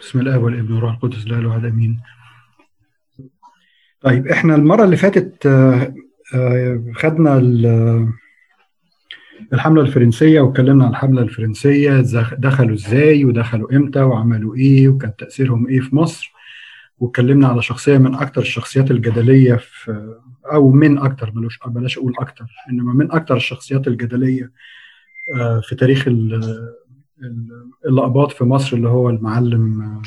بسم الله والابن والروح القدس لا اله الا آمين. طيب إحنا المرة اللي فاتت آه، آه، خدنا ال- الحملة الفرنسية واتكلمنا عن الحملة الفرنسية دخلوا إزاي ودخلوا إمتى وعملوا إيه وكان تأثيرهم إيه في مصر واتكلمنا على شخصية من أكثر الشخصيات الجدلية في أو من أكثر بلاش أقول أكثر إنما من أكثر الشخصيات الجدلية آه، في تاريخ ال- ال- الاباط في مصر اللي هو المعلم آه،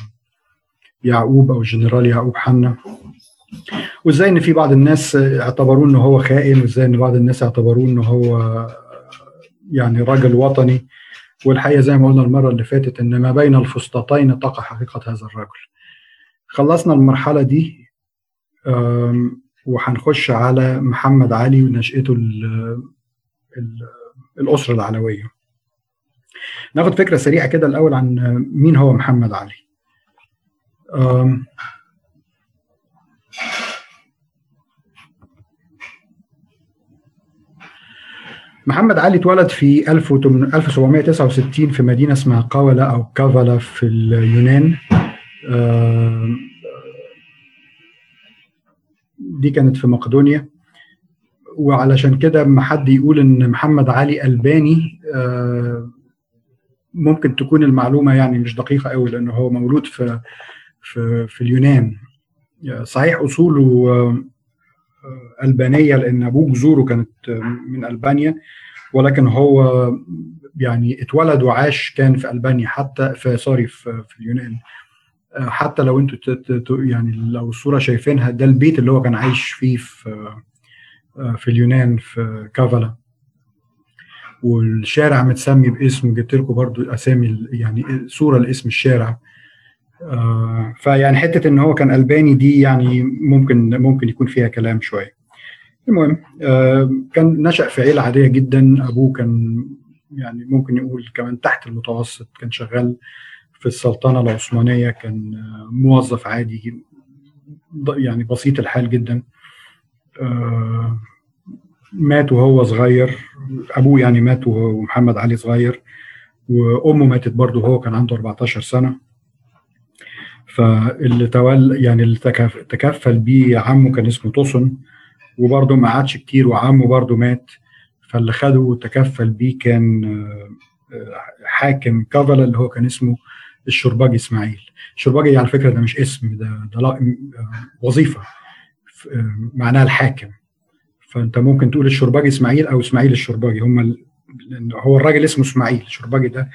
يعقوب أو الجنرال يعقوب حنا وإزاي إن في بعض الناس اعتبروه ان هو خائن وإزاي إن بعض الناس اعتبروه ان هو يعني راجل وطني والحقيقة زي ما قلنا المرة اللي فاتت إن ما بين الفسطاطين تقع حقيقة هذا الرجل. خلصنا المرحلة دي وهنخش على محمد علي ونشأته ال- ال- الأسرة العلوية. ناخد فكرة سريعة كده الأول عن مين هو محمد علي. محمد علي اتولد في 1769 في مدينة اسمها قولة أو كافالا في اليونان. دي كانت في مقدونيا. وعلشان كده اما حد يقول إن محمد علي ألباني. آه، ممكن تكون المعلومة يعني مش دقيقة قوي لأنه هو مولود في في في اليونان. صحيح أصوله آه، ألبانية لأن أبوه جذوره كانت آه، من ألبانيا ولكن هو يعني اتولد وعاش كان في ألبانيا حتى في سوري في, في اليونان. آه، حتى لو أنتوا يعني لو الصورة شايفينها ده البيت اللي هو كان عايش فيه في في اليونان في كافالا. والشارع متسمي باسمه جبت لكم برضو أسامي يعني صورة لاسم الشارع. آه، فيعني حتة إن هو كان ألباني دي يعني ممكن ممكن يكون فيها كلام شوية. المهم آه، كان نشأ في عيلة عادية جدا. أبوه كان يعني ممكن نقول كمان تحت المتوسط كان شغال في السلطنة العثمانية كان آه، موظف عادي يعني بسيط الحال جدا. آه، مات وهو صغير. أبوه يعني مات وهو محمد علي صغير وأمه ماتت برضه وهو كان عنده 14 سنة. فاللي تولى يعني اللي تكف- تكفل بيه عمه كان اسمه توسن وبرضه ما قعدش كتير وعمه برضه مات. فاللي خده وتكفل بيه كان آه، حاكم كافلا اللي هو كان اسمه الشرباجي إسماعيل. الشرباجي على فكرة ده مش اسم ده ده آه، وظيفة آه، معناها الحاكم. فأنت ممكن تقول الشرباجي إسماعيل أو إسماعيل الشرباجي. هم ال... هو الراجل اسمه إسماعيل الشرباجي ده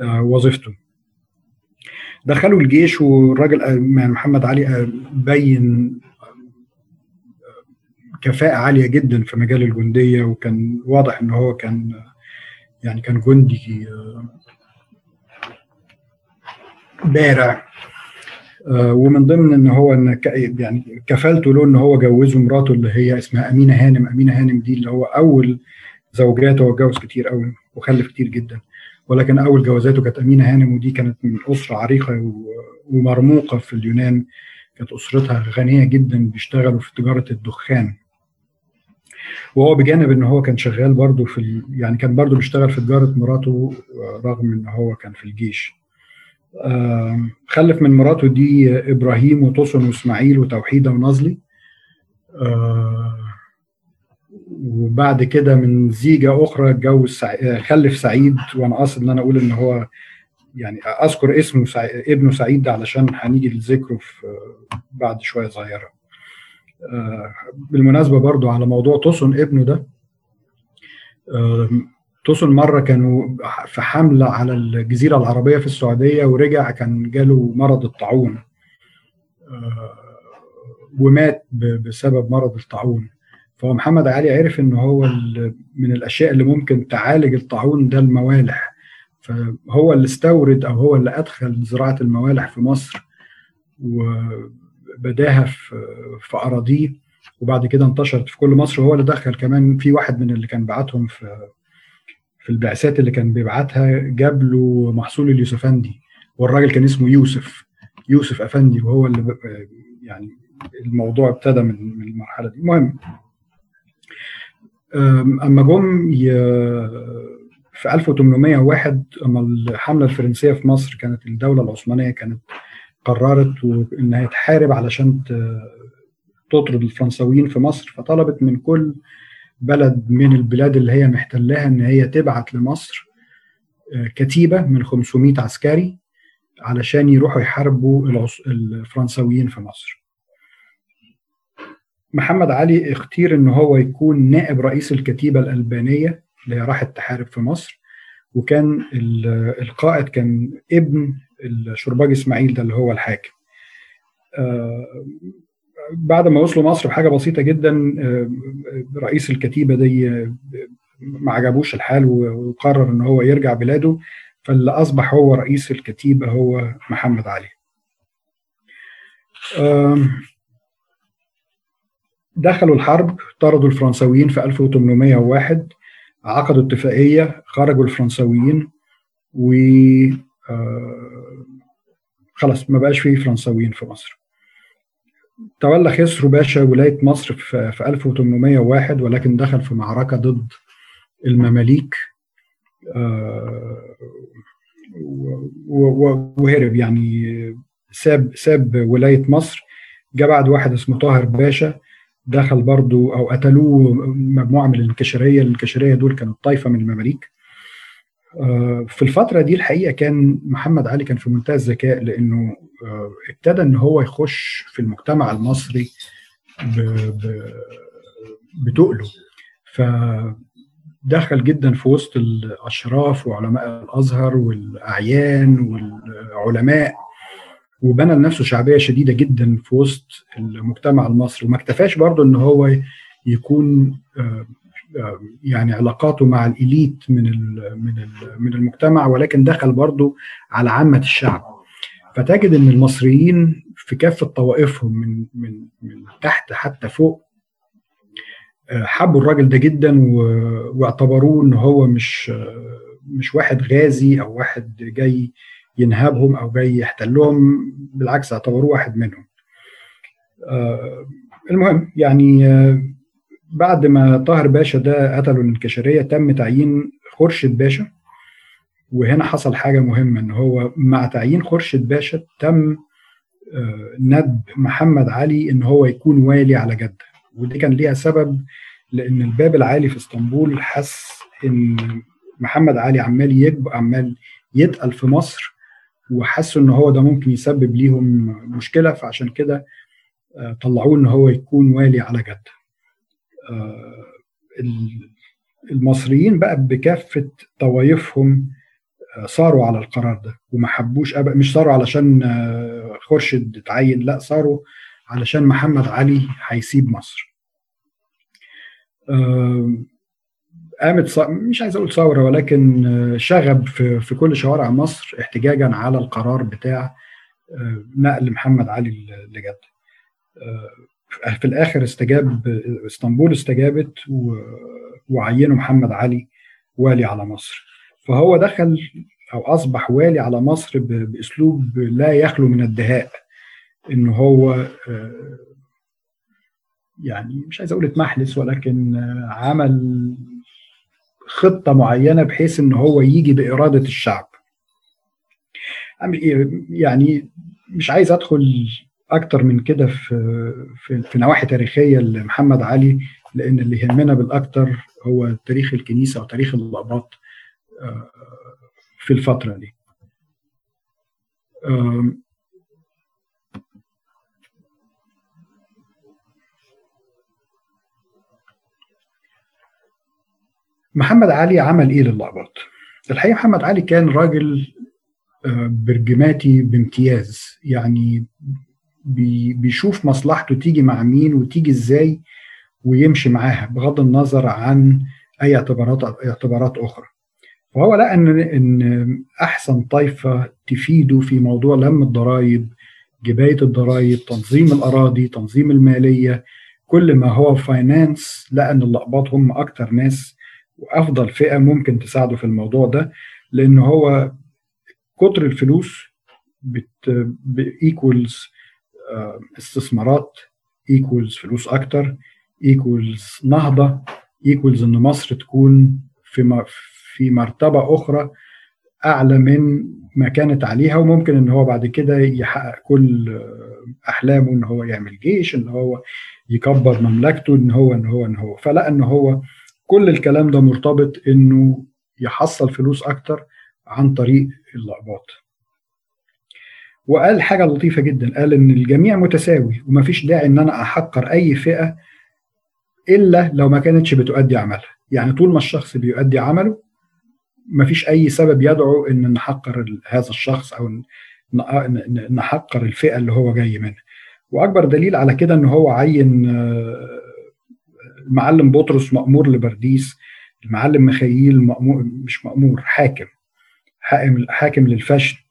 آه، وظيفته. دخلوا الجيش والراجل آه، محمد علي آه، بين كفاءة عالية جدا في مجال الجندية وكان واضح إن هو كان يعني كان جندي بارع. ومن ضمن إن هو إن يعني كفالته له إن هو جوزه مراته اللي هي اسمها أمينة هانم. أمينة هانم دي اللي هو أول زوجاته هو اتجوز كتير قوي وخلف كتير جدا. ولكن أول جوازاته كانت أمينة هانم ودي كانت من أسرة عريقة ومرموقة في اليونان. كانت أسرتها غنية جدا بيشتغلوا في تجارة الدخان. وهو بجانب إن هو كان شغال برضه في ال... يعني كان برضه بيشتغل في تجارة مراته آه، رغم إن هو كان في الجيش. خلف من مراته دي إبراهيم وطوسن وإسماعيل وتوحيده ونظلي. آه، وبعد كده من زيجة أخرى اتجوز سع... آه، خلف سعيد. وأنا قاصد إن أنا أقول إن هو يعني أذكر اسمه سع... ابنه سعيد علشان هنيجي لذكره في بعد شوية صغيرة. آه، بالمناسبة برضو على موضوع توسن ابنه ده توسن مرة كانوا في حملة على الجزيرة العربية في السعودية ورجع كان جاله مرض الطاعون. آه، ومات بسبب مرض الطاعون. فهو محمد علي عرف إن هو من الأشياء اللي ممكن تعالج الطاعون ده الموالح. فهو اللي استورد أو هو اللي أدخل زراعة الموالح في مصر وبداها في أراضيه. وبعد كده انتشرت في كل مصر. وهو اللي دخل كمان في واحد من اللي كان بعتهم في في البعثات اللي كان بيبعتها جاب له محصول اليوسفندي والراجل كان اسمه يوسف يوسف أفندي وهو اللي يعني الموضوع ابتدى من المرحلة دي. المهم أما جم في 1801 أما الحملة الفرنسية في مصر كانت الدولة العثمانية كانت قررت إنها تحارب علشان تطرد الفرنساويين في مصر فطلبت من كل بلد من البلاد اللي هي محتلاها إن هي تبعت لمصر كتيبة من 500 عسكري علشان يروحوا يحاربوا الفرنساويين في مصر. محمد علي اختير إن هو يكون نائب رئيس الكتيبة الألبانية اللي هي راحت تحارب في مصر وكان القائد كان ابن الشرباج إسماعيل ده اللي هو الحاكم. بعد ما وصلوا مصر بحاجة بسيطة جدا رئيس الكتيبة دي ما عجبوش الحال وقرر إن هو يرجع بلاده فاللي أصبح هو رئيس الكتيبة هو محمد علي. دخلوا الحرب طردوا الفرنساويين في 1801 عقدوا اتفاقية خرجوا الفرنساويين و خلاص ما بقاش فيه فرنساويين في مصر. تولى خسرو باشا ولاية مصر في 1801 ولكن دخل في معركة ضد المماليك وهرب يعني ساب ساب ولاية مصر جاء بعد واحد اسمه طاهر باشا دخل برضو أو قتلوه مجموعة من الانكشارية، الانكشارية دول كانوا طائفه من المماليك. في الفترة دي الحقيقة كان محمد علي كان في منتهى الذكاء لأنه ابتدى إن هو يخش في المجتمع المصري بتقله. فدخل جدا في وسط الأشراف وعلماء الأزهر والأعيان والعلماء وبنى لنفسه شعبية شديدة جدا في وسط المجتمع المصري. وما اكتفاش برضه إن هو يكون يعني علاقاته مع الإليت من من من المجتمع ولكن دخل برضه على عامة الشعب فتجد إن المصريين في كافة طوائفهم من من من تحت حتى فوق حبوا الراجل ده جدا واعتبروه إن هو مش مش واحد غازي أو واحد جاي ينهبهم أو جاي يحتلهم بالعكس اعتبروه واحد منهم. المهم يعني بعد ما طاهر باشا ده قتلوا الانكشارية تم تعيين خورشيد باشا. وهنا حصل حاجة مهمة إن هو مع تعيين خورشيد باشا تم ندب محمد علي إن هو يكون والي على جدة. ودي كان ليها سبب لإن الباب العالي في إسطنبول حس إن محمد علي عمال يكبر عمال يتقل في مصر وحسوا إن هو ده ممكن يسبب ليهم مشكلة. فعشان كده طلعوه إن هو يكون والي على جدة. المصريين بقى بكافة طوائفهم صاروا على القرار ده وما حبوش أبقى مش صاروا علشان خورشيد اتعين لا صاروا علشان محمد علي هيسيب مصر. قامت مش عايز أقول ثورة ولكن شغب في, في كل شوارع مصر احتجاجا على القرار بتاع نقل محمد علي لجده. في الآخر استجاب إسطنبول استجابت وعينوا محمد علي والي على مصر. فهو دخل أو أصبح والي على مصر بأسلوب لا يخلو من الدهاء إن هو يعني مش عايز أقول اتمحلس ولكن عمل خطة معينة بحيث إن هو يجي بإرادة الشعب. يعني مش عايز أدخل أكتر من كده في في, في نواحي تاريخية لمحمد علي لأن اللي يهمنا بالأكتر هو تاريخ الكنيسة وتاريخ الأباط في الفترة دي محمد علي عمل إيه للأقباط؟ الحقيقة محمد علي كان راجل برجماتي بامتياز يعني بيشوف مصلحته تيجي مع مين وتيجي إزاي ويمشي معاها بغض النظر عن أي اعتبارات اعتبارات أخرى. فهو لقى إن إن أحسن طائفه تفيده في موضوع لم الضرائب جباية الضرائب تنظيم الأراضي تنظيم المالية كل ما هو finance لقى إن الاقباط هم أكتر ناس وأفضل فئة ممكن تساعده في الموضوع ده لأن هو كتر الفلوس equals استثمارات equals فلوس أكتر equals نهضة equals إن مصر تكون في في مرتبة أخرى أعلى من ما كانت عليها وممكن إن هو بعد كده يحقق كل أحلامه إن هو يعمل جيش إن هو يكبر مملكته إن هو إن هو إن هو. فلقى إن هو كل الكلام ده مرتبط إنه يحصل فلوس أكتر عن طريق الاقباط وقال حاجة لطيفة جدا. قال إن الجميع متساوي ومفيش داعي إن أنا أحقر أي فئة إلا لو ما كانتش بتؤدي عملها. يعني طول ما الشخص بيؤدي عمله مفيش أي سبب يدعو إن نحقر هذا الشخص أو نحقر الفئة اللي هو جاي منها. وأكبر دليل على كده إن هو عين آه، المعلم بطرس مأمور لبرديس المعلم مخيل مأمور مش مأمور حاكم حاكم حاكم للفشل. آه،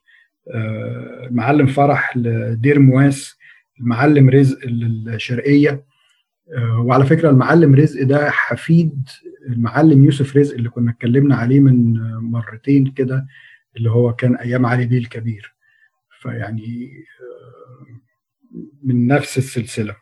المعلم فرح لدير مواس المعلم رزق للشرقية. آه، وعلى فكرة المعلم رزق ده حفيد المعلم يوسف رزق اللي كنا اتكلمنا عليه من مرتين كده اللي هو كان أيام علي بيه الكبير. فيعني آه، من نفس السلسلة.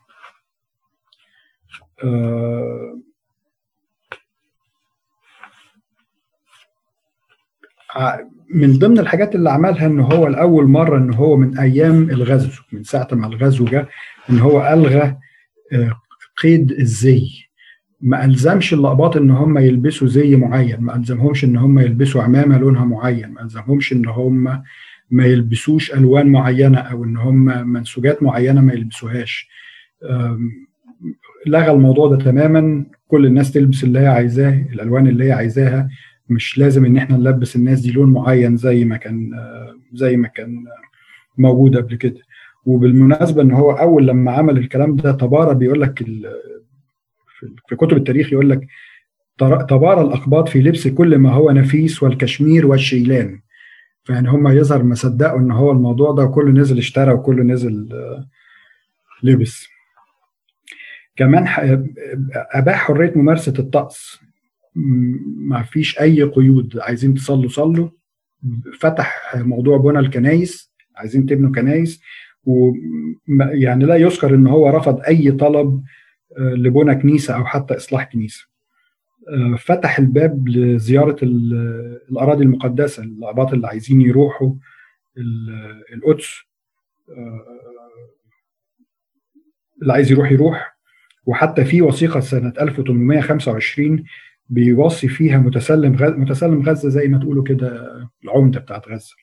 من ضمن الحاجات اللي عملها إن هو لأول مرة إن هو من أيام الغزو من ساعة ما الغزو جه إن هو ألغى آه، قيد الزي. ما ألزمش اللقباط إن هم يلبسوا زي معين ما ألزمهمش إن هم يلبسوا عمامة لونها معين ما ألزمهمش إن هم ما يلبسوش ألوان معينة أو إن هم منسوجات معينة ما يلبسوهاش. لغى الموضوع ده تماما. كل الناس تلبس اللي هي عايزاه الألوان اللي هي عايزاها. مش لازم إن إحنا نلبس الناس دي لون معين زي ما كان زي ما كان موجود قبل كده. وبالمناسبة إن هو أول لما عمل الكلام ده تبارى بيقول لك في كتب التاريخ يقول لك تبارى الاقباط في لبس كل ما هو نفيس والكشمير والشيلان. فيعني هم يظهر ما صدقوا إن هو الموضوع ده وكله نزل اشترى وكله نزل لبس. كمان أباح حرية ممارسة الطقس. ما فيش أي قيود. عايزين تصلوا صلوا. فتح موضوع بنى الكنايس عايزين تبنوا كنايس ويعني لا يذكر إن هو رفض أي طلب آه، لبنى كنيسة أو حتى إصلاح كنيسة. آه، فتح الباب لزيارة الأراضي المقدسة الاقباط اللي عايزين يروحوا القدس آه، اللي عايز يروح يروح. وحتى في وثيقة سنة 1825 بيوصي فيها متسلم غزة متسلم غزة زي ما تقولوا كده العمدة بتاعت غزة.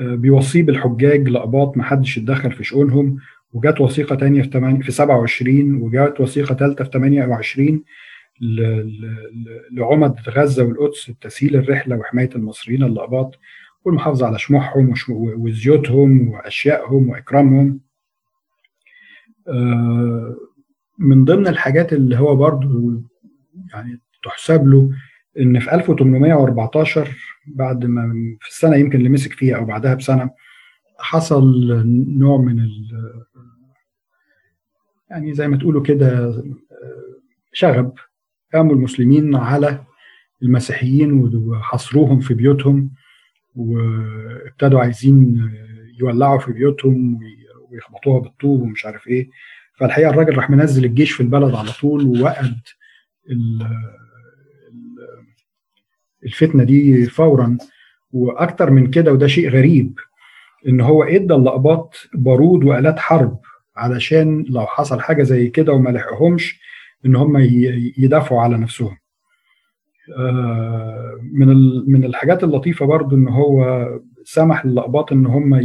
آه، بيوصيه بالحجاج لأباط ما حدش يتدخل في شؤونهم. وجات وثيقة ثانية في 8 في 27 وجات وثيقة ثالثه في 28 لعمد غزة والقدس تسهيل الرحلة وحماية المصريين اللأباط والمحافظة على شموعهم وزيوتهم وأشيائهم وإكرامهم. آه، من ضمن الحاجات اللي هو برضو يعني تحسب له إن في 1814 بعد ما في السنة يمكن اللي مسك فيها أو بعدها بسنة حصل نوع من ال يعني زي ما تقولوا كده شغب قاموا المسلمين على المسيحيين وحصروهم في بيوتهم وابتدوا عايزين يولعوا في بيوتهم ويخبطوها بالطوب ومش عارف إيه. فالحقيقة الراجل راح منزل الجيش في البلد على طول ووقد الفتنة دي فورا وأكتر من كده وده شيء غريب إن هو إدى اللقباط بارود وآلات حرب علشان لو حصل حاجة زي كده وما لحقهمش إن هم يدافعوا على نفسهم. آه، من من الحاجات اللطيفة برضو إن هو سمح للقباط إن هم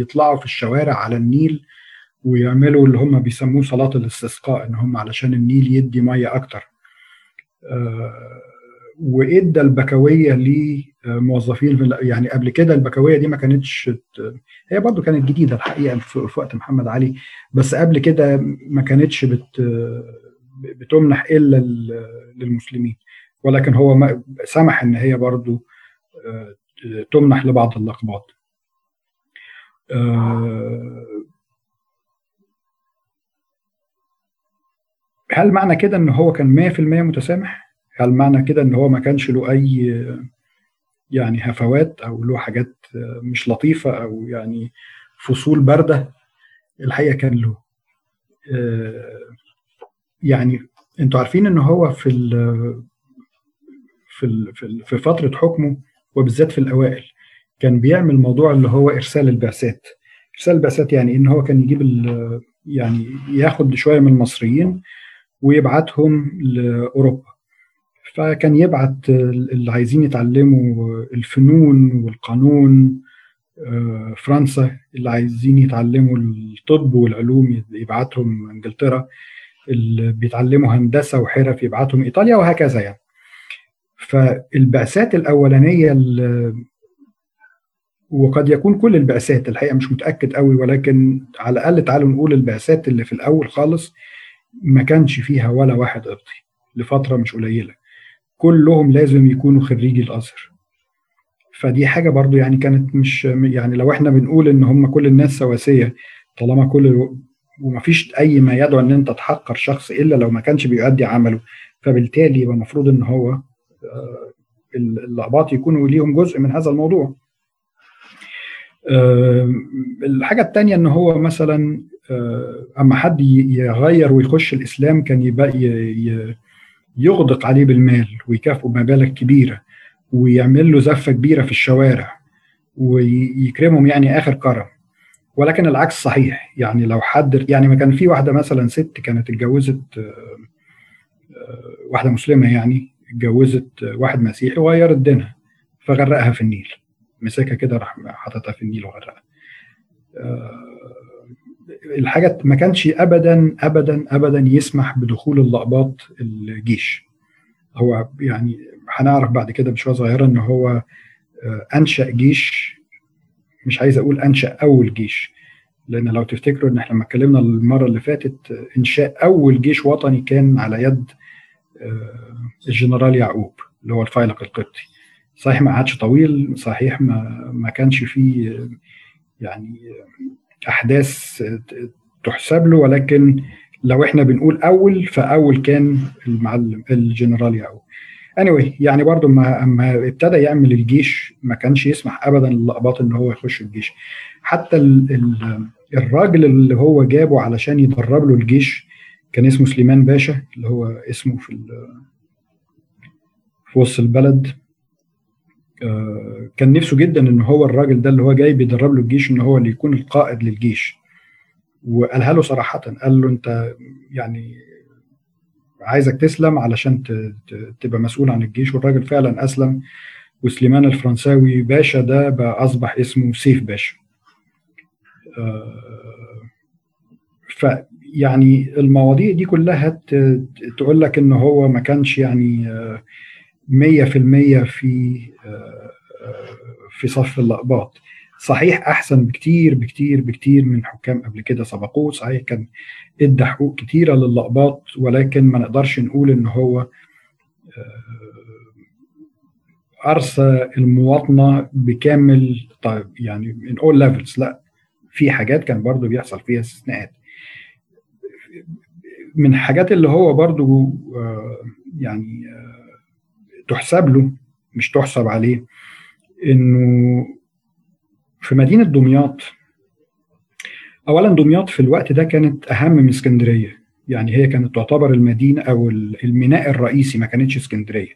يطلعوا في الشوارع على النيل ويعملوا اللي هم بيسموه صلاة الاستسقاء إن هم علشان النيل يدي مية أكتر. آه، وإدى البكوية لموظفين يعني قبل كده البكوية دي ما كانتش هي برضو كانت جديدة الحقيقة في وقت محمد علي بس قبل كده ما كانتش بت بتمنح إلا للمسلمين ولكن هو سمح إن هي برضو آه، تمنح لبعض اللقبات آه، هل معنى كده إن هو كان 100% متسامح؟ هل معنى كده إن هو ما كانش له أي يعني هفوات أو له حاجات مش لطيفة أو يعني فصول باردة؟ الحقيقة كان له. آه، يعني أنتوا عارفين إن هو في ال في ال في فترة حكمه وبالذات في الأوائل كان بيعمل موضوع اللي هو إرسال البعثات. إرسال البعثات يعني إن هو كان يجيب يعني ياخد شوية من المصريين ويبعتهم لأوروبا. فكان يبعت اللي عايزين يتعلموا الفنون والقانون آه، فرنسا اللي عايزين يتعلموا الطب والعلوم يبعتهم انجلترا اللي بيتعلموا هندسة وحرف يبعتهم إيطاليا وهكذا يعني. فالبعثات الأولانية وقد يكون كل البعثات الحقيقة مش متأكد قوي ولكن على الأقل تعالوا نقول البعثات اللي في الأول خالص ما كانش فيها ولا واحد قبطي لفترة مش قليلة. كلهم لازم يكونوا خريجي الأزهر. فدي حاجة برضو يعني كانت مش يعني لو إحنا بنقول إن هم كل الناس سواسية طالما كل ومفيش أي ما يدعو إن أنت تحقر شخص إلا لو ما كانش بيؤدي عمله. فبالتالي يبقى المفروض إن هو آه، الاقباط يكونوا ليهم جزء من هذا الموضوع. آه، الحاجة الثانية إن هو مثلا آه، أما حد يغير ويخش الإسلام كان يبقى يغدق عليه بالمال ويكافئه بمبالغ كبيرة ويعمل له زفة كبيرة في الشوارع ويكرمهم يعني آخر كرم. ولكن العكس صحيح. يعني لو حد يعني ما كان في واحدة مثلا ست كانت اتجوزت واحدة مسلمة يعني اتجوزت واحد مسيحي وغيرت دينها فغرقها في النيل. مسكها كده راح حاططها في النيل وغرقها. الحاجة ما كانش ابدا ابدا ابدا يسمح بدخول اللقباط الجيش. هو يعني هنعرف بعد كده بشوية صغيرة إن هو آه، أنشأ جيش. مش عايز أقول أنشأ أول جيش لأن لو تفتكروا إن إحنا لما اتكلمنا المرة اللي فاتت إنشاء أول جيش وطني كان على يد آه، الجنرال يعقوب اللي هو الفيلق القبطي. صحيح ما قعدش طويل صحيح ما ما كانش فيه يعني أحداث تحسب له ولكن لو إحنا بنقول أول فأول كان المعلم الجنرال يعقوب anyway يعني برضو ما اما ابتدى يعمل الجيش ما كانش يسمح ابدا للقباط إن هو يخش الجيش. حتى ال ال الراجل اللي هو جابه علشان يدرب له الجيش كان اسمه سليمان باشا اللي هو اسمه في في وسط البلد. كان نفسه جدا إن هو الراجل ده اللي هو جاي بيدرب له الجيش إن هو اللي يكون القائد للجيش. وقالها له صراحة قال له أنت يعني عايزك تسلم علشان تبقى مسؤول عن الجيش. والراجل فعلا أسلم وسليمان الفرنساوي باشا ده بقى أصبح اسمه سيف باشا. آه، فيعني المواضيع دي كلها تقول لك إن هو ما كانش يعني آه، مية في في آه، في صف الأقباط. صحيح أحسن بكتير بكتير بكتير من حكام قبل كده سبقوه. صحيح كان إدى حقوق كتيرة للأقباط ولكن ما نقدرش نقول إن هو آه، أرسى المواطنة بكامل طيب يعني من all levels. لا في حاجات كان برضو بيحصل فيها استثناءات. من الحاجات اللي هو برضو آه، يعني تحسب له مش تحسب عليه إنه في مدينة دمياط اولا دمياط في الوقت ده كانت أهم من اسكندرية. يعني هي كانت تعتبر المدينة أو الميناء الرئيسي ما كانتش اسكندرية.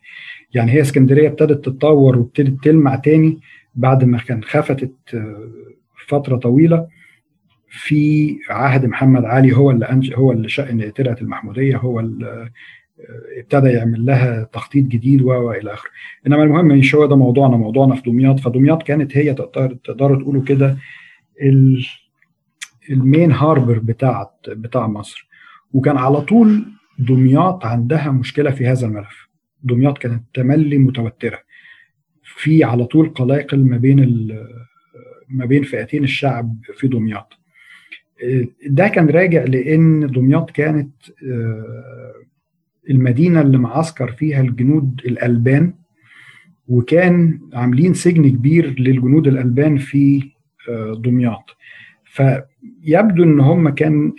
يعني هي اسكندرية ابتدت تتطور وابتدت تلمع تاني بعد ما كان خفتت آه، فترة طويلة في عهد محمد علي هو اللي هو اللي شأن طلعت المحمودية هو اللي ابتدى يعمل لها تخطيط جديد وإلى آخره. إنما المهم مش هو ده موضوعنا موضوعنا في دمياط. فدمياط كانت هي تقدر تقدروا تقولوا كده المين هاربر بتاع بتاع مصر. وكان على طول دمياط عندها مشكلة في هذا الملف. دمياط كانت تملي متوترة. في على طول قلاقل ما بين ما بين فئتين الشعب في دمياط. ده كان راجع لإن دمياط كانت المدينة اللي معسكر فيها الجنود الألبان وكان عاملين سجن كبير للجنود الألبان في آه، دمياط. فيبدو إن هم كان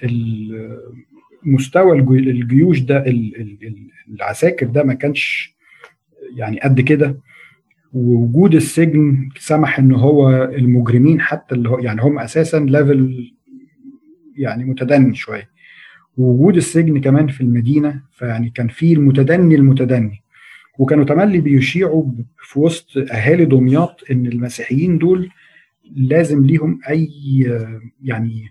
مستوى الجيوش ده العساكر ده ما كانش يعني قد كده. ووجود السجن سمح إن هو المجرمين حتى اللي هو يعني هم أساسا ليفل يعني متدني شوية. ووجود السجن كمان في المدينة فيعني كان في المتدني المتدني. وكانوا تملي بيشيعوا في وسط أهالي دمياط إن المسيحيين دول لازم ليهم أي يعني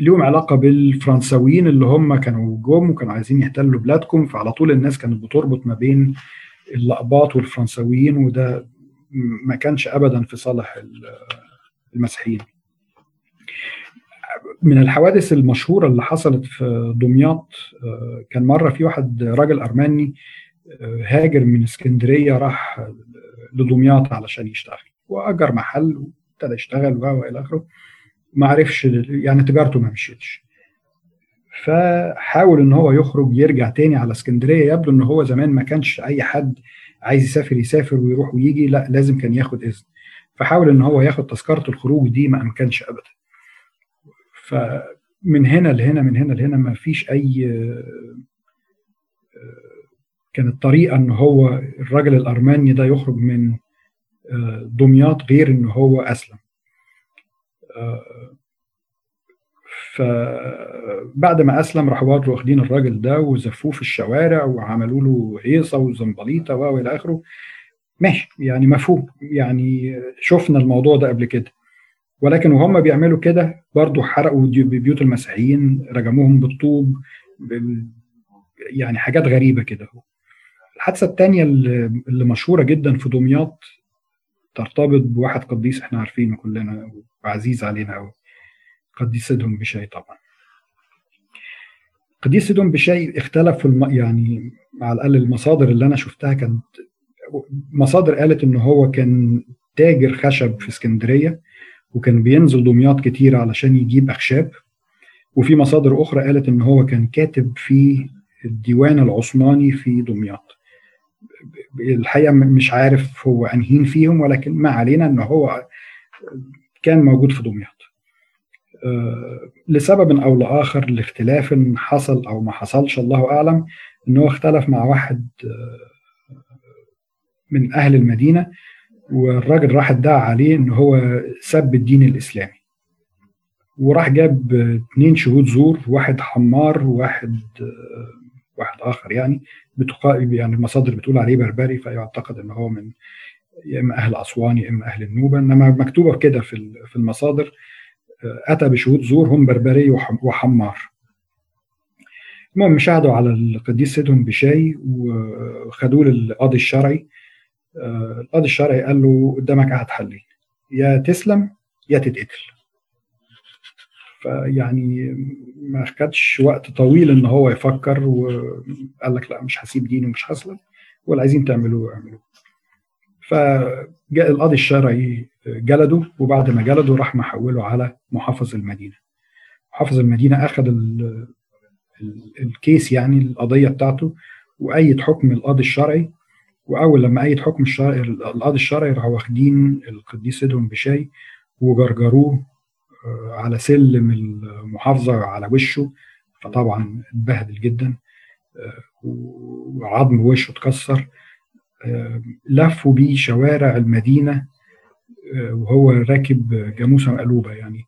ليهم علاقة بالفرنساويين اللي هم كانوا جم وكانوا عايزين يحتلوا بلادكم فعلى طول الناس كانت بتربط ما بين اللقباط والفرنساويين وده ما كانش ابدا في صالح المسيحيين. من الحوادث المشهورة اللي حصلت في دمياط كان مرة في واحد راجل أرماني هاجر من اسكندرية راح لدمياط علشان يشتغل. وأجر محل وابتدى يشتغل وإلى آخره. ما عرفش يعني تجارته ما مشيتش. فحاول إن هو يخرج يرجع تاني على اسكندرية يبدو إن هو زمان ما كانش أي حد عايز يسافر يسافر ويروح ويجي لا لازم كان ياخد إذن. فحاول إن هو ياخد تذكرة الخروج دي ما أمكنش ابدا. فمن هنا لهنا من هنا لهنا ما فيش أي كانت طريقه إن هو الراجل الارماني ده يخرج من دمياط غير إن هو أسلم. فبعد ما أسلم راحوا برضه واخدين الراجل ده وزفوه في الشوارع وعملوا له هيصه وزنبليطة وإلى آخره. ماشي يعني مفهوم. يعني شفنا الموضوع ده قبل كده. ولكن وهم بيعملوا كده برضه حرقوا بيوت المسيحيين رجموهم بالطوب يعني حاجات غريبة كده الحادثة الثانية اللي مشهورة جدا في دمياط ترتبط بواحد قديس إحنا عارفينه كلنا وعزيز علينا قوي قديس سيدهم بشاي طبعا. قديس سيدهم بشاي اختلف في الم... يعني على الأقل المصادر اللي أنا شفتها كانت مصادر قالت إن هو كان تاجر خشب في اسكندرية وكان بينزل دمياط كتير علشان يجيب أخشاب. وفي مصادر أخرى قالت إن هو كان كاتب في الديوان العثماني في دمياط. الحقيقة مش عارف هو أنهين فيهم ولكن ما علينا إن هو كان موجود في دمياط. لسبب أو لآخر لاختلاف حصل أو ما حصلش الله أعلم إن هو اختلف مع واحد من أهل المدينة والراجل راح ادعى عليه إن هو سب الدين الإسلامي. وراح جاب اثنين شهود زور واحد حمار وواحد واحد آخر يعني يعني المصادر بتقول عليه بربري فيعتقد إن هو من يا إما أهل أسوان يا إما أهل النوبة. إنما مكتوبة كده في في المصادر أتى بشهود زور هم بربري وحمار. المهم شهدوا على القديس سيدهم بشاي وخدوه للقاضي الشرعي. القاضي الشرعي قال له قدامك قاعد حلين يا تسلم يا تتقتل. فيعني ما خدش وقت طويل إن هو يفكر وقال لك لا مش هسيب ديني ومش هسلم واللي عايزين تعملوه اعملوه فجاء القاضي الشرعي جلده وبعد ما جلده راح محوله على محافظ المدينة. محافظ المدينة أخذ الكيس يعني القضية بتاعته وأيد حكم القاضي الشرعي وأول لما ايد حكم الشرعي القاضي الشرعي راحوا واخدين القديس سيدهم بشاي وجرجروه على سلم المحافظة على وشه. فطبعا اتبهدل جدا وعظم وشه اتكسر. لفوا بيه شوارع المدينة وهو راكب جاموسة مقلوبة. يعني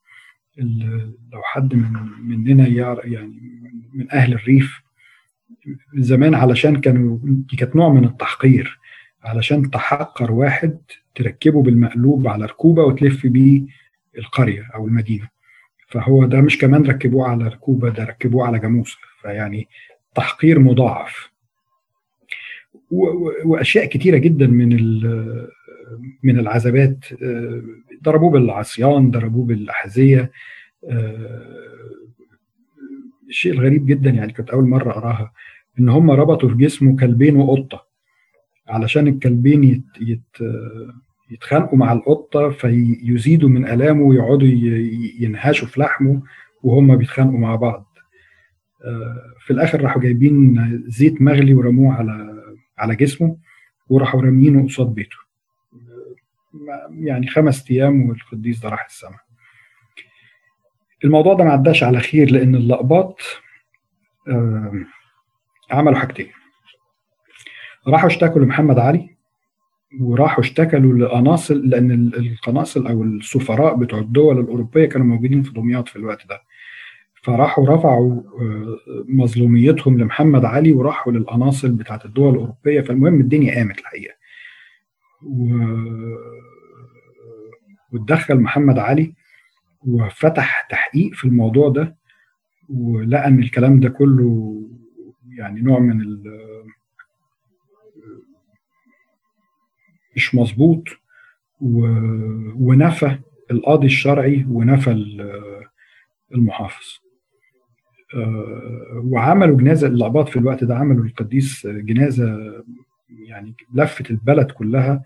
لو حد من مننا يعني من أهل الريف زمان علشان كانوا كانت نوع من التحقير علشان تحقر واحد تركبه بالمقلوب على ركوبة وتلف بيه القرية أو المدينة. فهو ده مش كمان ركبوه على ركوبة ده ركبوه على جاموسه فيعني تحقير مضاعف. وأشياء كتيرة جدا من من العذابات. ضربوه بالعصيان ضربوه بالأحذية. الشيء الغريب جدا يعني كنت أول مرة اراها إن هم ربطوا في جسمه كلبين وقطة. علشان الكلبين يت يت يتخانقوا مع القطة فيزيدوا من ألامه ويقعدوا ينهشوا في لحمه وهم بيتخانقوا مع بعض. في الآخر راحوا جايبين زيت مغلي ورموه على على جسمه وراحوا رامينه قصاد بيته. يعني خمس أيام والقديس ده راح السماء. الموضوع ده ما عداش على خير لأن اللقباط عملوا حاجتين. راحوا اشتكوا لمحمد علي وراحوا اشتكوا لقناصل لأن القناصل أو السفراء بتوع الدول الأوروبية كانوا موجودين في دمياط في الوقت ده. فراحوا رفعوا مظلوميتهم لمحمد علي وراحوا للقناصل بتاعت الدول الأوروبية. فالمهم الدنيا قامت الحقيقة. و... واتدخل محمد علي وفتح تحقيق في الموضوع ده ولقى إن الكلام ده كله يعني نوع من ال مش مظبوط ونفى القاضي الشرعي ونفى المحافظ. وعملوا جنازة الأقباط في الوقت ده عملوا القديس جنازة يعني لفت البلد كلها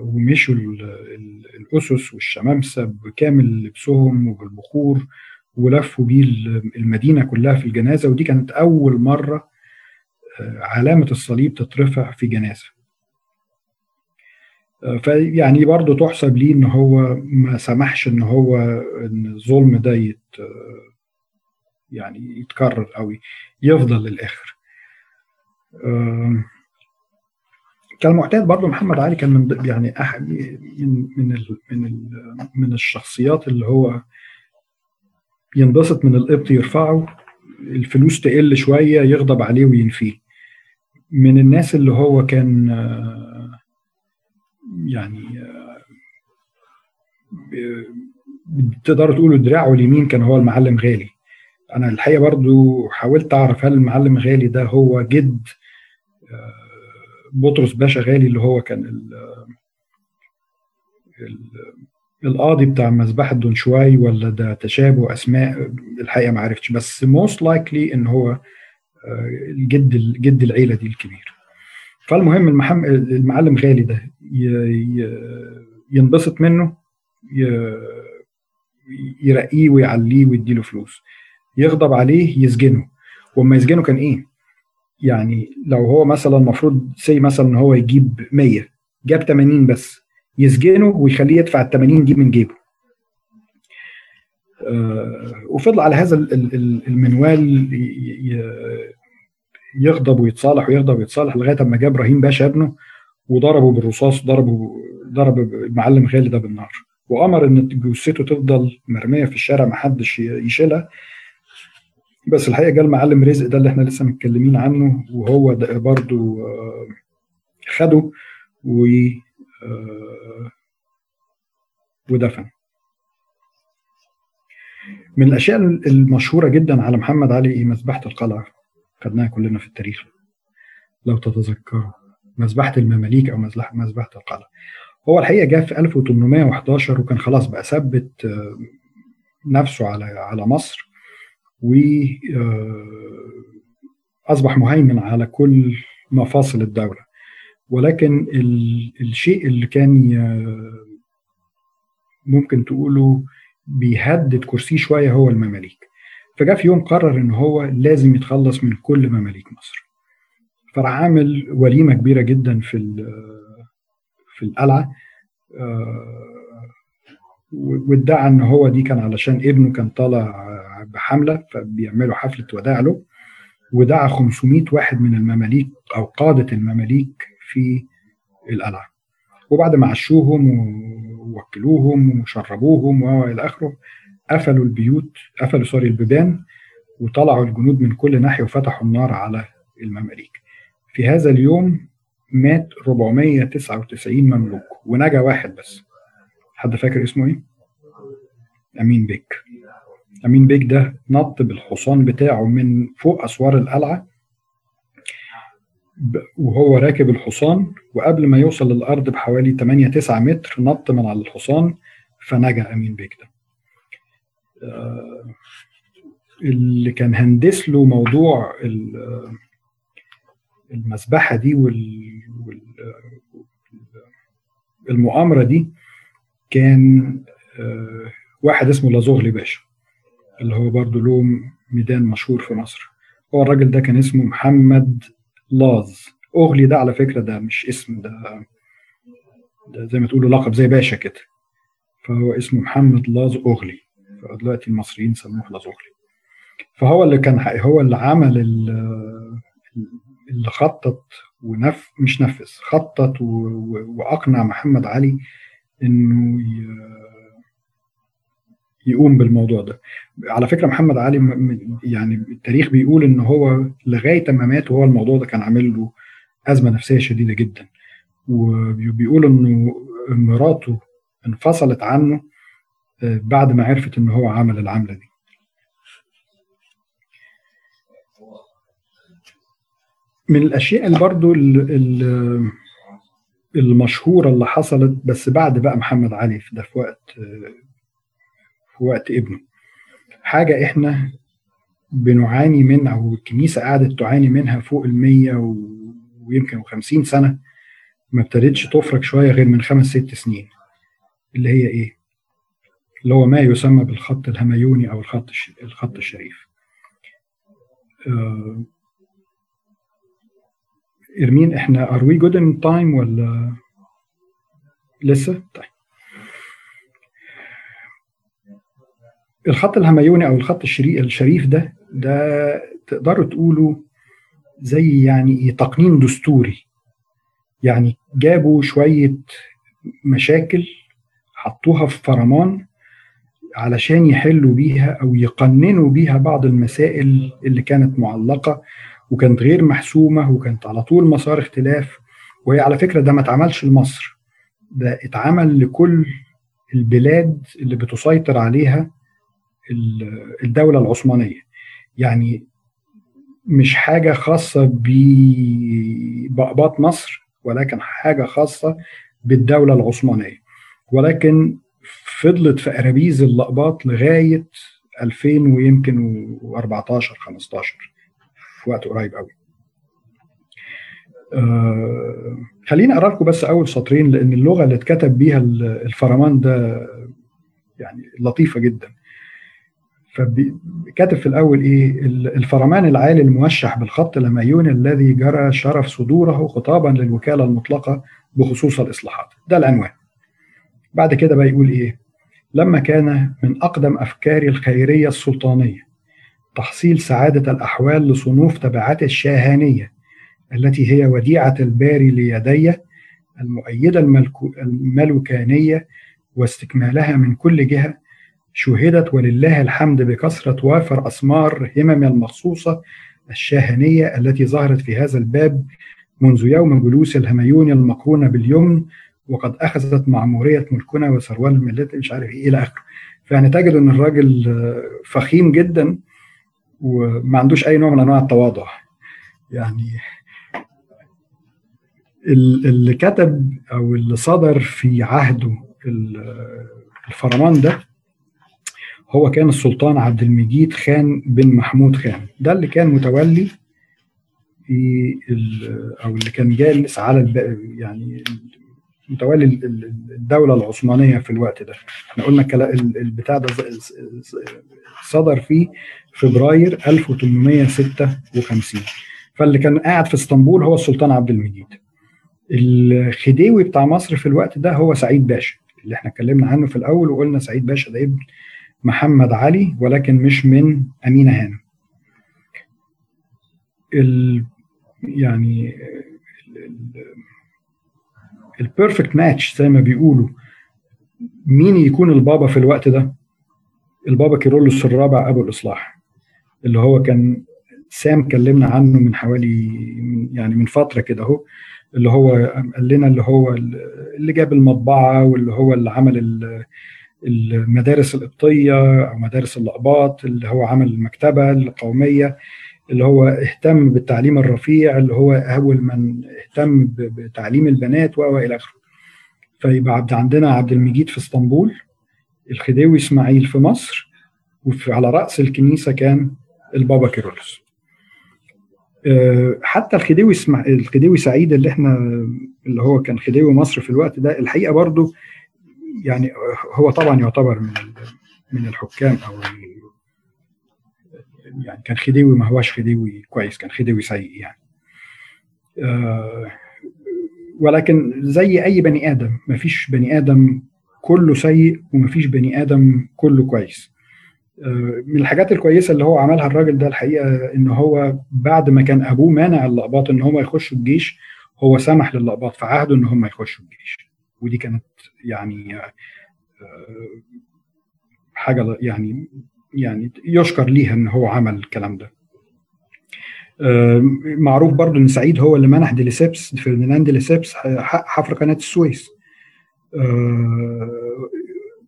ومشوا الأسس والشمامسة بكامل لبسهم وبالبخور ولفوا بيه المدينة كلها في الجنازة ودي كانت أول مرة علامة الصليب تترفع في جنازة. فيعني برضه تحسب ليه إن هو ما سمحش إن هو إن الظلم ده يت يعني يتكرر أو يفضل للآخر. كالمعتاد برضه محمد علي كان من يعني أحد من من من الشخصيات اللي هو ينبسط من القبط يرفعه الفلوس تقل شوية يغضب عليه وينفيه. من الناس اللي هو كان يعني تقدروا تقولوا دراعه اليمين كان هو المعلم غالي. أنا الحقيقة برضو حاولت أعرف هل المعلم غالي ده هو جد بطرس باشا غالي اللي هو كان ال القاضي بتاع مذبحة دنشواي ولا ده تشابه أسماء؟ الحقيقة ما عرفتش بس most likely إن هو الجد جد العيلة دي الكبير. فالمهم المحم... المعلم غالي ده ي... ي... ينبسط منه ي... يرقيه ويعليه ويديله فلوس. يغضب عليه يسجنه. وما يسجنه كان إيه؟ يعني لو هو مثلا المفروض سي مثلا إن هو يجيب 100 جاب 80 بس. يسجنه ويخليه يدفع ال 80 دي من جيبه. آه وفضل على هذا المنوال يغضب ويتصالح ويغضب ويتصالح لغاية أما جاب إبراهيم باشا ابنه وضربه بالرصاص ضربه ضرب المعلم غالي ده بالنار. وأمر إن جثته تفضل مرمية في الشارع ما حدش يشيلها. بس الحقيقة جه المعلم رزق ده اللي إحنا لسه متكلمين عنه وهو ده برضو خده ودفن. من الأشياء المشهورة جدا على محمد علي مذبحة القلعة. خدناها كلنا في التاريخ. لو تتذكروا مذبحة المماليك أو مذبحة القلعة. هو الحقيقة جاء في 1811 وكان خلاص بقى ثبت نفسه على على مصر. و أصبح مهيمن على كل مفاصل الدولة. ولكن الشيء اللي كان ممكن تقوله بيهدد كرسيه شوية هو المماليك. فجاء في يوم قرر إن هو لازم يتخلص من كل مماليك مصر. فراح عامل وليمة كبيرة جدا في في القلعة وادعى إن هو دي كان علشان ابنه كان طالع بحملة فبيعملوا حفلة وداع له ودعا 500 واحد من المماليك أو قادة المماليك في القلعه وبعد ما عشوهم ووكلوهم وشربوهم وإلى آخره قفلوا البيوت قفلوا سوري البيبان وطلعوا الجنود من كل ناحية وفتحوا النار على المماليك. في هذا اليوم مات 499 مملوك ونجا واحد بس. حد فاكر اسمه إيه؟ أمين بيك. أمين بيك ده نط بالحصان بتاعه من فوق أسوار القلعة وهو راكب الحصان وقبل ما يوصل للأرض بحوالي 8 9 متر نط من على الحصان فنجا أمين بيك ده اللي كان هندس له موضوع المذبحه دي والمؤامره دي كان واحد اسمه لازوغلي باشا اللي هو برضه له ميدان مشهور في مصر. هو الراجل ده كان اسمه محمد لاز أغلي ده على فكرة ده مش اسم ده ده زي ما تقولوا لقب زي باشا كده. فهو اسمه محمد لاز أغلي. فدلوقتي المصريين سموه لاز أغلي. فهو اللي كان هو اللي عمل اللي خطط ونف مش نفذ خطط وأقنع محمد علي إنه يقوم بالموضوع ده. على فكرة محمد علي يعني التاريخ بيقول إن هو لغاية ما مات وهو الموضوع ده كان عامل له أزمة نفسية شديدة جدا. وبيقول إنه مراته انفصلت عنه آه، بعد ما عرفت إن هو عمل العملة دي. من الأشياء اللي برضو المشهورة اللي حصلت بس بعد بقى محمد علي ده في وقت في وقت ابنه حاجة إحنا بنعاني منها أو الكنيسه قعدت تعاني منها فوق ال ويمكن 50 سنة ما ابتدتش تفرج شوية غير من خمس ست سنين اللي هي إيه؟ اللي هو ما يسمى بالخط الهميوني أو الخط الخط الشريف. آه إرمين إحنا are we good in time ولا لسه؟ طيب الخط الهميوني أو الخط الشريف ده ده تقدروا تقولوا زي يعني تقنين دستوري. يعني جابوا شوية مشاكل حطوها في فرمان علشان يحلوا بيها أو يقننوا بيها بعض المسائل اللي كانت معلقة وكانت غير محسومة وكانت على طول مسار اختلاف. وهي على فكرة ده ما اتعملش لمصر ده اتعمل لكل البلاد اللي بتسيطر عليها الدولة العثمانية. يعني مش حاجة خاصة بأقباط مصر ولكن حاجة خاصة بالدولة العثمانية. ولكن فضلت في أرابيز اللقباط لغاية 2000 ويمكن و14 15 في وقت قريب قوي. آه خليني أقرأ لكم بس أول سطرين لأن اللغة اللي اتكتب بيها الفرمان ده يعني لطيفة جدا. فكاتب في الأول إيه؟ الفرمان العالي الموشح بالخط الاميوني الذي جرى شرف صدوره خطابا للوكالة المطلقة بخصوص الإصلاحات. ده العنوان. بعد كده بقى يقول إيه؟ لما كان من أقدم افكاري الخيرية السلطانية تحصيل سعادة الأحوال لصنوف تبعات الشاهانية التي هي وديعة الباري ليدي المؤيدة الملوكانية واستكمالها من كل جهة شهدت ولله الحمد بكثرة وافر أسمار همم المخصوصة الشاهنية التي ظهرت في هذا الباب منذ يوم جلوس الهميون المقرونة باليمن وقد أخذت معمورية ملكنا وثروان الملات مش عارف إيه إلى آخره. فيعني تجد أن الراجل فخيم جدا وما عندوش أي نوع من أنواع التواضع. يعني اللي كتب أو اللي صدر في عهده الفرمان ده هو كان السلطان عبد المجيد خان بن محمود خان. ده اللي كان متولي في أو اللي كان جالس على يعني متولي الدولة العثمانية في الوقت ده. إحنا قلنا البتاع ده صدر فيه فبراير 1856 فاللي كان قاعد في اسطنبول هو السلطان عبد المجيد. الخديوي بتاع مصر في الوقت ده هو سعيد باشا اللي إحنا اتكلمنا عنه في الأول وقلنا سعيد باشا ده ابن محمد علي ولكن مش من أمينة هانم. ال يعني ال perfect match زي ما بيقولوا مين يكون البابا في الوقت ده؟ البابا كيرلس الرابع أبو الإصلاح اللي هو كان سام كلمنا عنه من حوالي يعني من فترة كده أهو اللي هو قال لنا اللي هو اللي جاب المطبعة واللي هو اللي عمل المدارس القبطية أو مدارس الاقباط اللي هو عمل المكتبة القومية اللي هو اهتم بالتعليم الرفيع اللي هو أول من اهتم بتعليم البنات والى آخره. فيبقى عبد عندنا عبد المجيد في اسطنبول الخديوي إسماعيل في مصر وعلى رأس الكنيسة كان البابا كيرلس آه، حتى الخديوي الخديوي سعيد اللي إحنا اللي هو كان خديوي مصر في الوقت ده الحقيقة برضو يعني هو طبعا يعتبر من من الحكام أو يعني كان خديوي ما هواش خديوي كويس كان خديوي سيء يعني. آه، ولكن زي أي بني آدم ما فيش بني آدم كله سيء وما فيش بني آدم كله كويس. آه، من الحاجات الكويسة اللي هو عملها الراجل ده الحقيقة إن هو بعد ما كان أبوه مانع اللقباط إن هم يخشوا الجيش هو سمح للقباط في عهده إن هم يخشوا الجيش. ودي كانت يعني حاجة يعني يعني يشكر ليها إن هو عمل الكلام ده. معروف برضو إن سعيد هو اللي منح ديليسيبس فرديناند ديليسيبس حفر قناة السويس.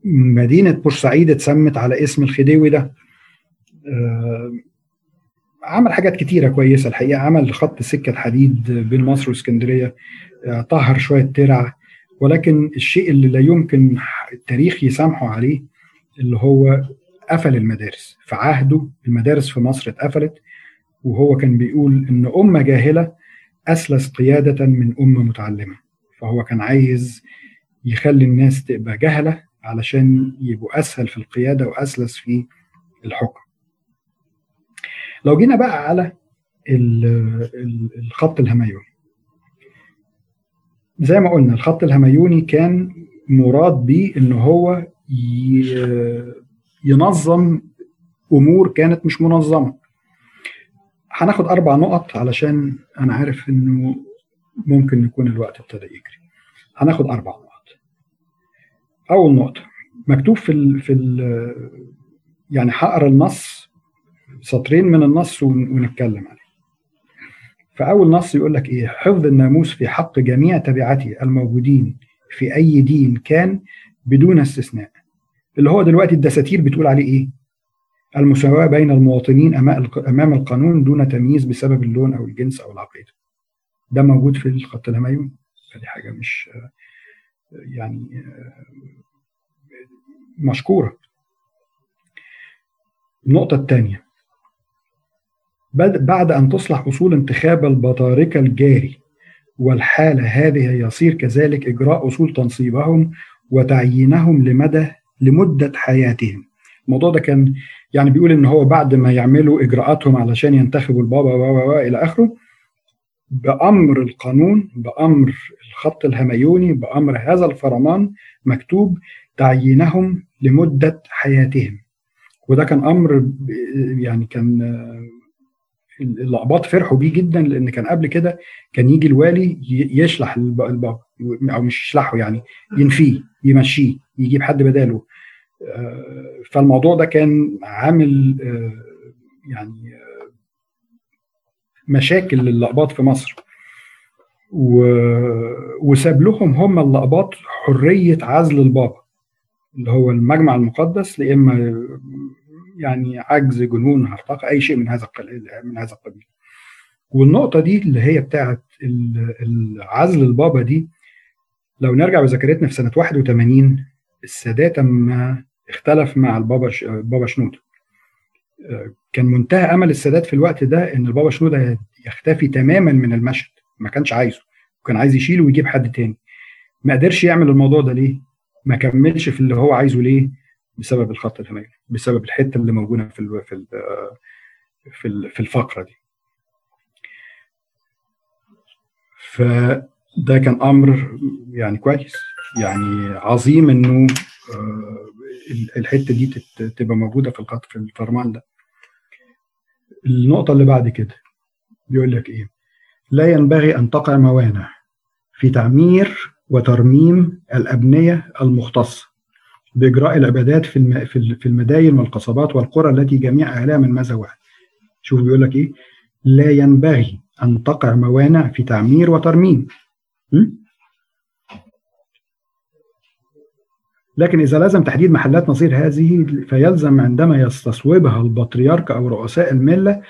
مدينة بورسعيد اتسمت على اسم الخديوي ده. عمل حاجات كتيرة كويسة الحقيقة عمل خط سكة حديد بين مصر وإسكندرية طهر شوية ترع. ولكن الشيء اللي لا يمكن التاريخ يسامحه عليه اللي هو قفل المدارس. في عهده المدارس في مصر اتقفلت وهو كان بيقول إن أمة جاهلة اسلس قيادة من أمة متعلمة. فهو كان عايز يخلي الناس تبقى جهلة علشان يبقوا أسهل في القيادة واسلس في الحكم. لو جينا بقى على الخط الهميوني زي ما قلنا الخط الهميوني كان مراد بيه إن هو ينظم أمور كانت مش منظمة. هناخد أربع نقط علشان أنا عارف إنه ممكن يكون الوقت ابتدى يجري. هناخد أربع نقط. أول نقطة مكتوب في ال في ال يعني هقرأ النص سطرين من النص ونتكلم عليه. فأول نص يقول لك إيه؟ حفظ الناموس في حق جميع تبعته الموجودين في أي دين كان بدون استثناء. اللي هو دلوقتي الدساتير بتقول عليه إيه؟ المساواة بين المواطنين أمام القانون دون تمييز بسبب اللون أو الجنس أو العقيدة. ده موجود في الخط الهميوني فدي حاجة مش يعني مشكورة. النقطة الثانية. بعد أن تصلح أصول انتخاب البطاركة الجاري والحالة هذه يصير كذلك إجراء أصول تنصيبهم وتعيينهم لمدى لمدة حياتهم. الموضوع ده كان يعني بيقول إن هو بعد ما يعملوا إجراءاتهم علشان ينتخبوا البابا و إلى آخره بأمر القانون بأمر الخط الهميوني بأمر هذا الفرمان مكتوب تعيينهم لمدة حياتهم. وده كان أمر يعني كان الاقباط فرحوا بيه جدا لأن كان قبل كده كان يجي الوالي يشلح البابا أو مش يشلحه يعني ينفيه يمشيه يجيب حد بداله. فالموضوع ده كان عامل يعني مشاكل للأقباط في مصر. وساب لهم هم الأقباط حرية عزل البابا اللي هو المجمع المقدس لإما يعني عجز جنون هرطقة أي شيء من هذا من هذا القبيل. والنقطة دي اللي هي بتاعت عزل البابا دي لو نرجع بذاكرتنا في سنة 81 السادات أما اختلف مع البابا البابا شنودة كان منتهى أمل السادات في الوقت ده إن البابا شنودة يختفي تماما من المشهد. ما كانش عايزه. وكان عايز يشيله ويجيب حد تاني. ما قدرش يعمل الموضوع ده ليه؟ ما كملش في اللي هو عايزه ليه؟ بسبب الخط الهميني بسبب الحتة اللي موجودة في ال في ال في, ال في الفقرة دي. فده كان أمر يعني كويس يعني عظيم إنه الحتة دي تبقى موجودة في الخط في الفرمان ده. النقطة اللي بعد كده بيقول لك إيه؟ لا ينبغي أن تقع موانع في تعمير وترميم الأبنية المختصة. بإجراء العبادات في في المداين والقصبات والقرى التي جميع اهلها من مذهب واحد شوف بيقول لك إيه؟ لا ينبغي أن تقع موانع في تعمير وترميم? لكن إذا لازم تحديد محلات نظير هذه فيلزم عندما يستصوبها البطريرك أو رؤساء الملة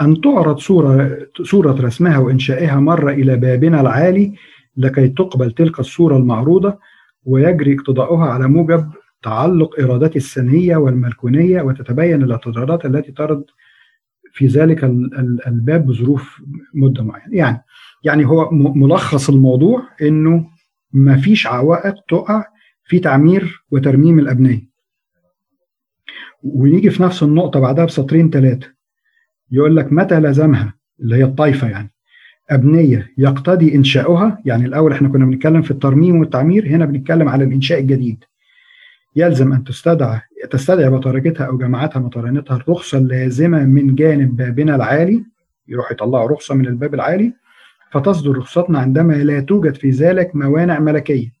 أن تعرض صورة, صورة رسمها وإنشائها مرة إلى بابنا العالي لكي تقبل تلك الصورة المعروضة ويجري اقتضاؤها على موجب تعلق إرادات السنية والملكونية وتتبين الاعتراضات التي ترد في ذلك الباب بظروف مدة معينة. يعني يعني هو ملخص الموضوع إنه ما فيش عوائق تقع في تعمير وترميم الأبنية. ونيجي في نفس النقطة بعدها بسطرين ثلاثة يقول لك متى لزمها؟ اللي هي الطائفة يعني. أبنية يقتضي إنشاؤها. يعني الأول إحنا كنا بنتكلم في الترميم والتعمير هنا بنتكلم على الإنشاء الجديد. يلزم أن تستدعى تستدعي بطارجتها أو جماعتها مطارنتها الرخصة اللازمة من جانب بابنا العالي يروح يطلعوا رخصة من الباب العالي فتصدر رخصتنا عندما لا توجد في ذلك موانع ملكية.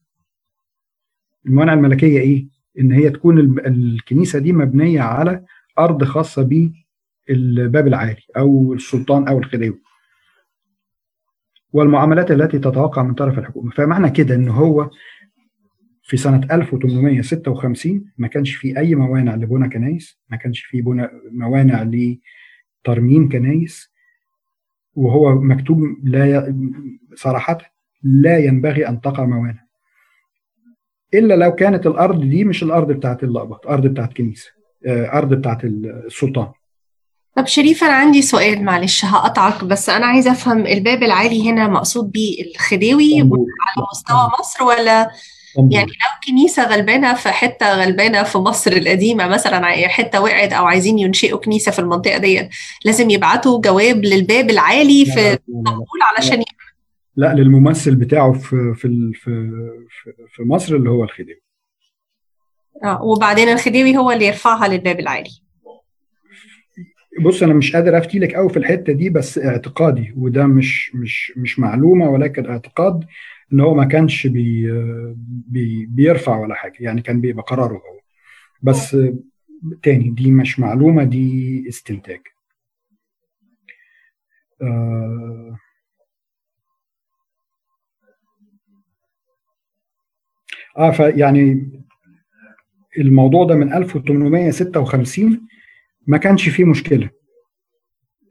الموانع الملكية إيه؟ إن هي تكون الكنيسة دي مبنية على أرض خاصة بالباب العالي أو السلطان أو الخديوي. والمعاملات التي تتوقع من طرف الحكومة. فمعنى كده إن هو في سنة 1856 ما كانش في أي موانع لبنى كنايس ما كانش في بنى موانع لترميم كنايس وهو مكتوب لا ي... صراحة لا ينبغي أن تقع موانع. إلا لو كانت الأرض دي مش الأرض بتاعت اللقبط أرض بتاعت كنيسة آه، أرض بتاعت السلطان. طب شريف أنا عندي سؤال معلش هقطعك بس أنا عايزة أفهم الباب العالي هنا مقصود بيه الخديوي على مستوى مصر ولا يعني لو كنيسة غلبانة في حتة غلبانة في مصر القديمة مثلا حتة وقعت أو عايزين ينشئوا كنيسة في المنطقة ديت لازم يبعتوا جواب للباب العالي في اسطنبول علشان لا. للممثل بتاعه في في في في مصر اللي هو الخديوي. آه وبعدين الخديوي هو اللي يرفعها للباب العالي. بص أنا مش قادر أفتي لك قوي في الحتة دي بس اعتقادي وده مش مش مش معلومة ولكن اعتقاد إن هو ما كانش بي بي بيرفع ولا حاجة يعني كان بيبقى قراره هو. بس تاني دي مش معلومة دي استنتاج. آه آه فيعني الموضوع ده من 1856 ما كانش فيه مشكلة.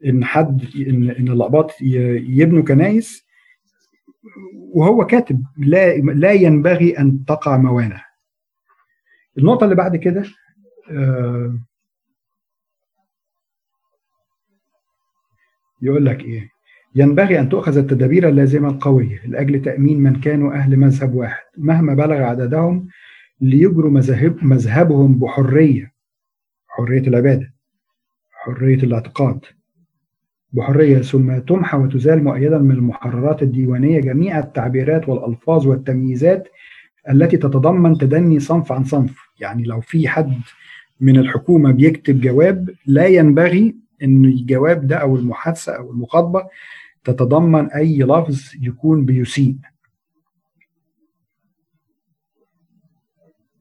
إن حد إن إن الاقباط يبنوا كنايس وهو كاتب لا لا ينبغي أن تقع موانع. النقطة اللي بعد كده آه يقول لك إيه؟ ينبغي أن تؤخذ التدابير اللازمة القوية لأجل تأمين من كانوا أهل مذهب واحد. مهما بلغ عددهم ليجروا مذهب مذهبهم بحرية حرية العبادة حرية الاعتقاد. بحرية ثم تمحى وتزال مؤيدا من المحررات الديوانية جميع التعبيرات والألفاظ والتمييزات التي تتضمن تدني صنف عن صنف. يعني لو في حد من الحكومة بيكتب جواب لا ينبغي أن الجواب ده أو المحادثة أو المخاطبة تتضمن أي لفظ يكون بيسيء.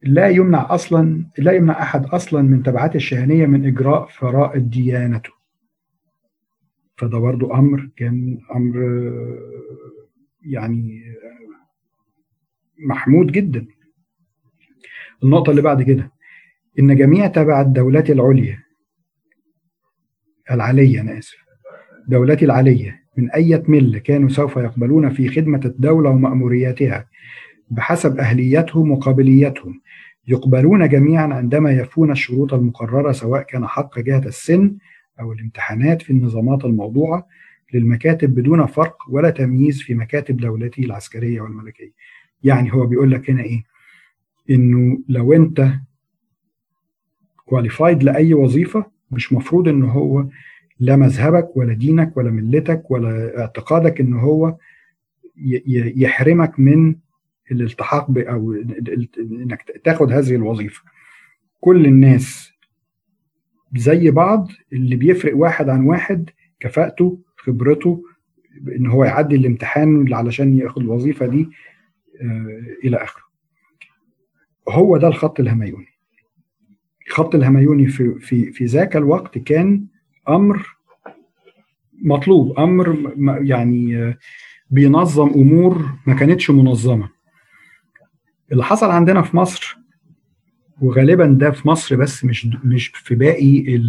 لا يمنع أصلا لا يمنع أحد أصلا من تبعات الشهنية من إجراء فرائض ديانته. فده برضو أمر كان أمر يعني محمود جدا. النقطة اللي بعد كده إن جميع تبع الدولات العليا العليه أنا آسف دولتي العليه من أي ملة كانوا سوف يقبلون في خدمة الدولة ومأمورياتها بحسب أهليتهم وقابليتهم يقبلون جميعا عندما يفون الشروط المقررة سواء كان حق جهة السن أو الامتحانات في النظامات الموضوعة للمكاتب بدون فرق ولا تمييز في مكاتب دولتي العسكرية والملكية. يعني هو بيقول لك هنا إيه؟ إنه لو أنت كواليفايد لأي وظيفة مش مفروض إن هو لا مذهبك ولا دينك ولا ملتك ولا اعتقادك إن هو يحرمك من الالتحاق أو إنك تاخد هذه الوظيفة. كل الناس زي بعض اللي بيفرق واحد عن واحد كفاءته خبرته إن هو يعدي الامتحان علشان ياخد الوظيفة دي آه إلى آخره. هو ده الخط الهميوني. الخط الهميوني في في في ذاك الوقت كان أمر مطلوب أمر يعني آه بينظم أمور ما كانتش منظمة. اللي حصل عندنا في مصر وغالبا ده في مصر بس مش مش في باقي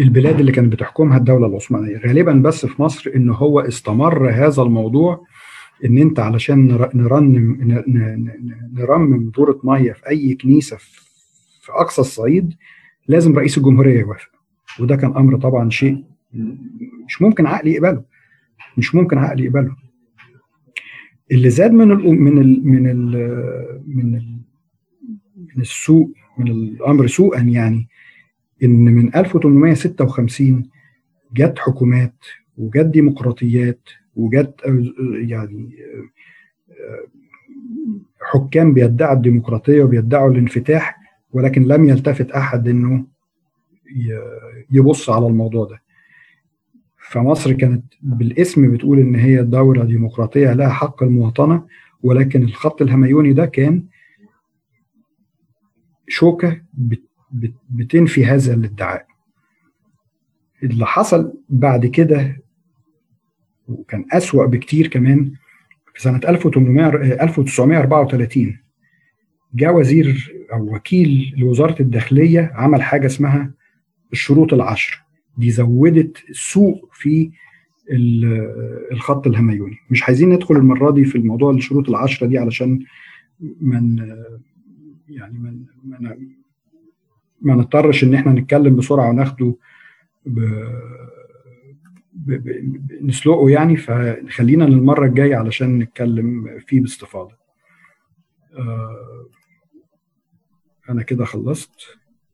البلاد اللي كانت بتحكمها الدولة العثمانية. غالبا بس في مصر إن هو استمر هذا الموضوع إن أنت علشان نرنم نرمم دوره مية في أي كنيسة في أقصى الصعيد لازم رئيس الجمهورية يوافق. وده كان أمر طبعا شيء مش ممكن عقل يقبله. مش ممكن عقل يقبله. اللي زاد من ال من ال من ال من ال من السوء من الأمر سوءا يعني إن من 1856 جت حكومات وجت ديمقراطيات وجت يعني حكام بيدعوا الديمقراطية وبيدعوا الانفتاح ولكن لم يلتفت أحد إنه يبص على الموضوع ده. فمصر كانت بالاسم بتقول إن هي دولة ديمقراطية لها حق المواطنة ولكن الخط الهميوني ده كان شوكة بتنفي هذا الادعاء. اللي حصل بعد كده وكان أسوأ بكتير كمان في سنة 1800 1934 جاء وزير أو وكيل لوزارة الداخلية عمل حاجة اسمها الشروط العشر. دي زودت سوء في الخط الهميوني مش عايزين ندخل المرة دي في الموضوع الشروط العشرة دي علشان من يعني من من ما نضطرش إن إحنا نتكلم بسرعة وناخده ب... ب... ب... نسلقه يعني فخلينا للمرة الجاية علشان نتكلم فيه باستفاضة. آه أنا كده خلصت